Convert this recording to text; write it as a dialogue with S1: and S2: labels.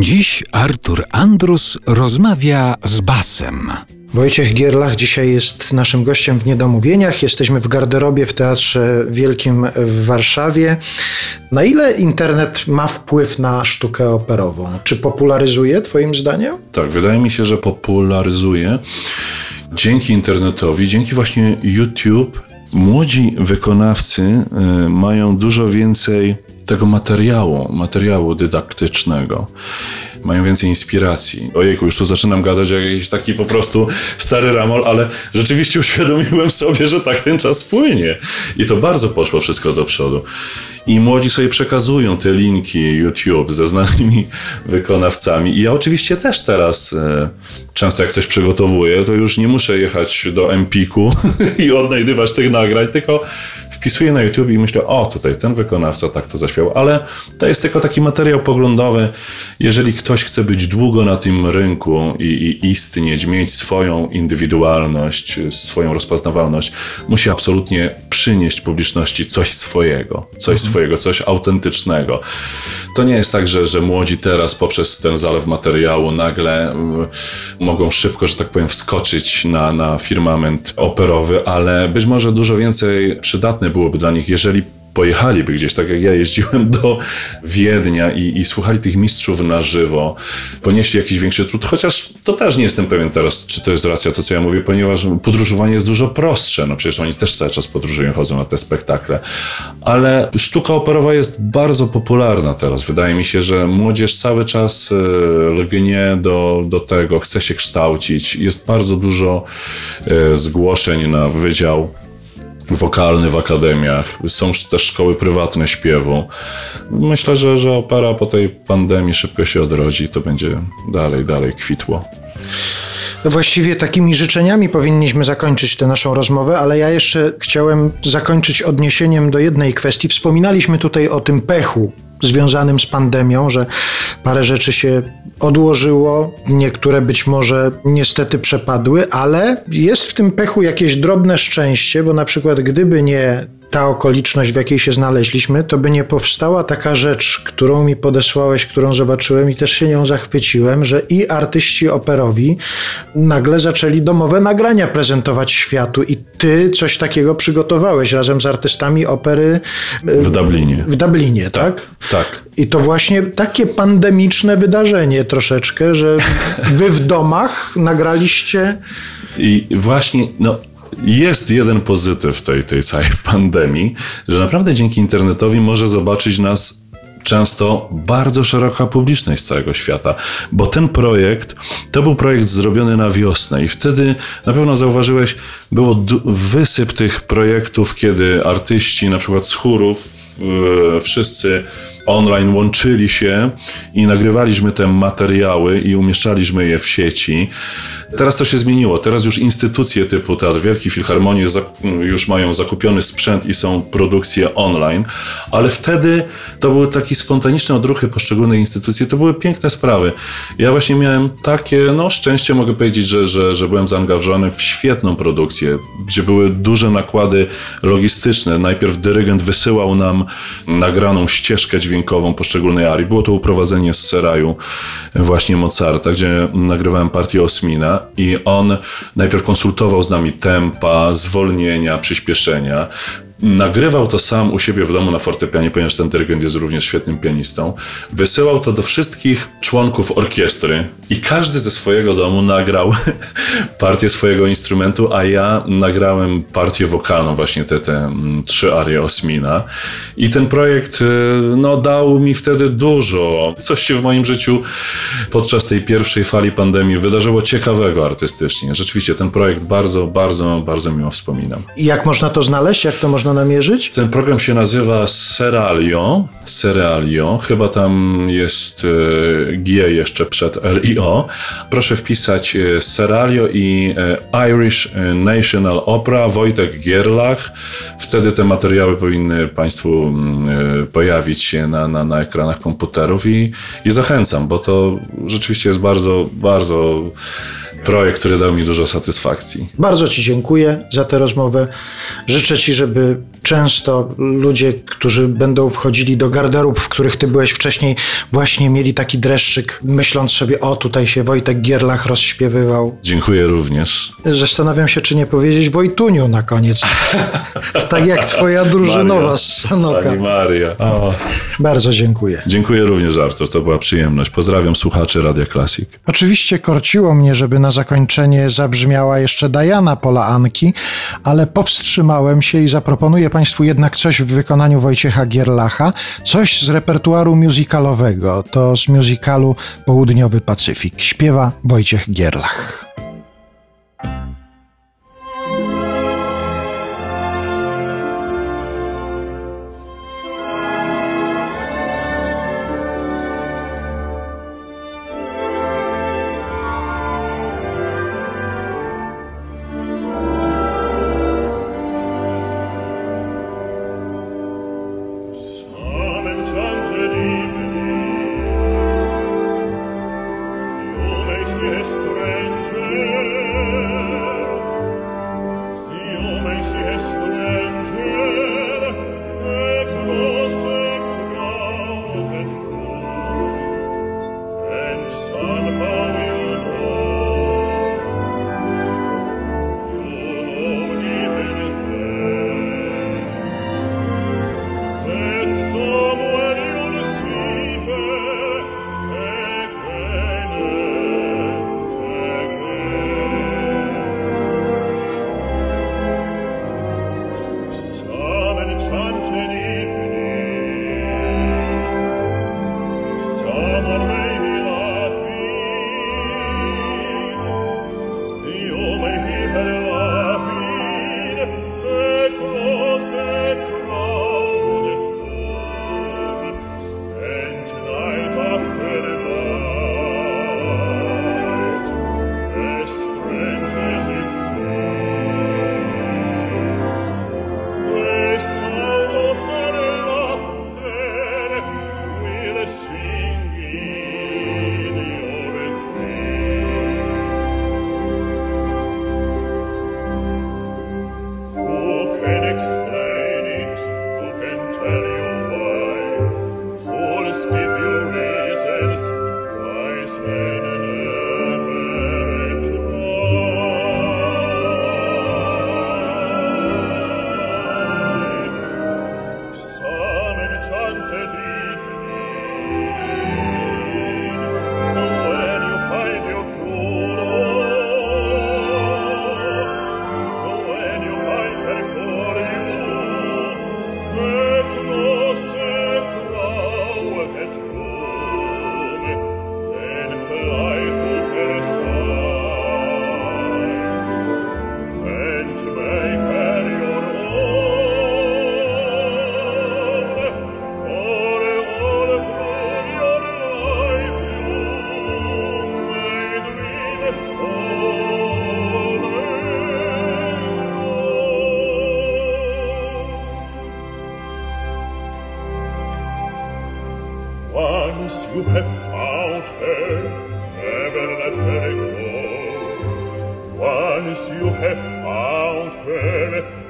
S1: Dziś Artur Andrus rozmawia z Basem.
S2: Wojciech Gierlach dzisiaj jest naszym gościem w Niedomówieniach. Jesteśmy w garderobie w Teatrze Wielkim w Warszawie. Na ile internet ma wpływ na sztukę operową? Czy popularyzuje, Twoim zdaniem?
S3: Tak, wydaje mi się, że popularyzuje. Dzięki internetowi, dzięki właśnie YouTube, młodzi wykonawcy y, mają dużo więcej tego materiału, materiału dydaktycznego. Mają więcej inspiracji. Ojejku, już tu zaczynam gadać jak jakiś taki po prostu stary ramol, ale rzeczywiście uświadomiłem sobie, że tak ten czas płynie. I to bardzo poszło wszystko do przodu. I młodzi sobie przekazują te linki YouTube ze znanymi wykonawcami. I ja oczywiście też teraz e, często jak coś przygotowuję, to już nie muszę jechać do Empiku i odnajdywać tych nagrań, tylko wpisuję na YouTube i myślę, o tutaj ten wykonawca tak to zaśpiewał, ale to jest tylko taki materiał poglądowy. Jeżeli ktoś chce być długo na tym rynku i, i istnieć, mieć swoją indywidualność, swoją rozpoznawalność, musi absolutnie przynieść publiczności coś swojego, coś mhm. swojego, coś autentycznego. To nie jest tak, że, że młodzi teraz poprzez ten zalew materiału nagle y, mogą szybko, że tak powiem, wskoczyć na, na firmament operowy, ale być może dużo więcej przydatne byłoby dla nich, jeżeli pojechaliby gdzieś, tak jak ja jeździłem do Wiednia i, i, słuchali tych mistrzów na żywo, ponieśli jakiś większy trud, chociaż to też nie jestem pewien teraz, czy to jest racja to, co ja mówię, ponieważ podróżowanie jest dużo prostsze, no przecież oni też cały czas podróżują, chodzą na te spektakle, ale sztuka operowa jest bardzo popularna teraz. Wydaje mi się, że młodzież cały czas e, lgnie do, do tego, chce się kształcić, jest bardzo dużo e, zgłoszeń na wydział wokalny w akademiach, są też szkoły prywatne śpiewu. Myślę, że, że opera po tej pandemii szybko się odrodzi, to będzie dalej, dalej kwitło.
S2: Właściwie takimi życzeniami powinniśmy zakończyć tę naszą rozmowę, ale ja jeszcze chciałem zakończyć odniesieniem do jednej kwestii. Wspominaliśmy tutaj o tym pechu związanym z pandemią, że parę rzeczy się odłożyło, niektóre być może niestety przepadły, ale jest w tym pechu jakieś drobne szczęście, bo na przykład gdyby nie ta okoliczność, w jakiej się znaleźliśmy, to by nie powstała taka rzecz, którą mi podesłałeś, którą zobaczyłem i też się nią zachwyciłem, że i artyści operowi nagle zaczęli domowe nagrania prezentować światu i ty coś takiego przygotowałeś razem z artystami opery
S3: w Dublinie.
S2: W Dublinie, tak?
S3: Tak. tak.
S2: I to właśnie takie pandemiczne wydarzenie troszeczkę, że wy w domach nagraliście.
S3: I właśnie, no jest jeden pozytyw tej, tej całej pandemii, że naprawdę dzięki internetowi może zobaczyć nas często bardzo szeroka publiczność z całego świata, bo ten projekt to był projekt zrobiony na wiosnę i wtedy na pewno zauważyłeś, było wysyp tych projektów, kiedy artyści na przykład z chórów, yy, wszyscy online łączyli się i nagrywaliśmy te materiały i umieszczaliśmy je w sieci. Teraz to się zmieniło. Teraz już instytucje typu Teatr Wielki, Filharmonie już mają zakupiony sprzęt i są produkcje online, ale wtedy to były takie spontaniczne odruchy poszczególnych instytucji. To były piękne sprawy. Ja właśnie miałem takie, no szczęście mogę powiedzieć, że, że, że byłem zaangażowany w świetną produkcję, gdzie były duże nakłady logistyczne. Najpierw dyrygent wysyłał nam nagraną ścieżkę dźwiękową poszczególnej arii. Było to uprowadzenie z Seraju właśnie Mozarta, gdzie nagrywałem partię Osmina i on najpierw konsultował z nami tempa, zwolnienia, przyspieszenia. Nagrywał to sam u siebie w domu na fortepianie, ponieważ ten dyrygent jest również świetnym pianistą. Wysyłał to do wszystkich członków orkiestry i każdy ze swojego domu nagrał partię swojego instrumentu, a ja nagrałem partię wokalną, właśnie te, te mm, trzy arie Osmina. I ten projekt y, no, dał mi wtedy dużo. Coś się w moim życiu podczas tej pierwszej fali pandemii wydarzyło ciekawego artystycznie. Rzeczywiście ten projekt bardzo, bardzo, bardzo miło wspominam.
S2: Jak można to znaleźć? Jak to można namierzyć?
S3: Ten program się nazywa Seralio. Seralio. Chyba tam jest e, G jeszcze przed LIO. Proszę wpisać e, Seralio i e, Irish National Opera Wojtek Gierlach. Wtedy te materiały powinny Państwu mm, pojawić się na, na, na ekranach komputerów i, i zachęcam, bo to rzeczywiście jest bardzo, bardzo projekt, który dał mi dużo satysfakcji.
S2: Bardzo Ci dziękuję za tę rozmowę. Życzę Ci, żeby
S3: często ludzie, którzy będą wchodzili do garderób, w których ty byłeś wcześniej, właśnie mieli taki dreszczyk, myśląc sobie, o tutaj się Wojtek Gierlach rozśpiewywał.
S2: Dziękuję również.
S3: Zastanawiam się, czy nie powiedzieć Wojtuniu na koniec. tak jak twoja drużynowa
S2: Maria.
S3: z Sanoka.
S2: Pani Maria. O.
S3: Bardzo dziękuję.
S2: Dziękuję również, Artur. To była przyjemność. Pozdrawiam słuchaczy Radia Klasik.
S3: Oczywiście korciło mnie, żeby na zakończenie zabrzmiała jeszcze Diana Pola Anki, ale powstrzymałem się i zaproponuję Państwu jednak coś w wykonaniu Wojciecha Gierlacha, coś z repertuaru musicalowego. To z musicalu Południowy Pacyfik. Śpiewa Wojciech Gierlach.
S4: you have found her,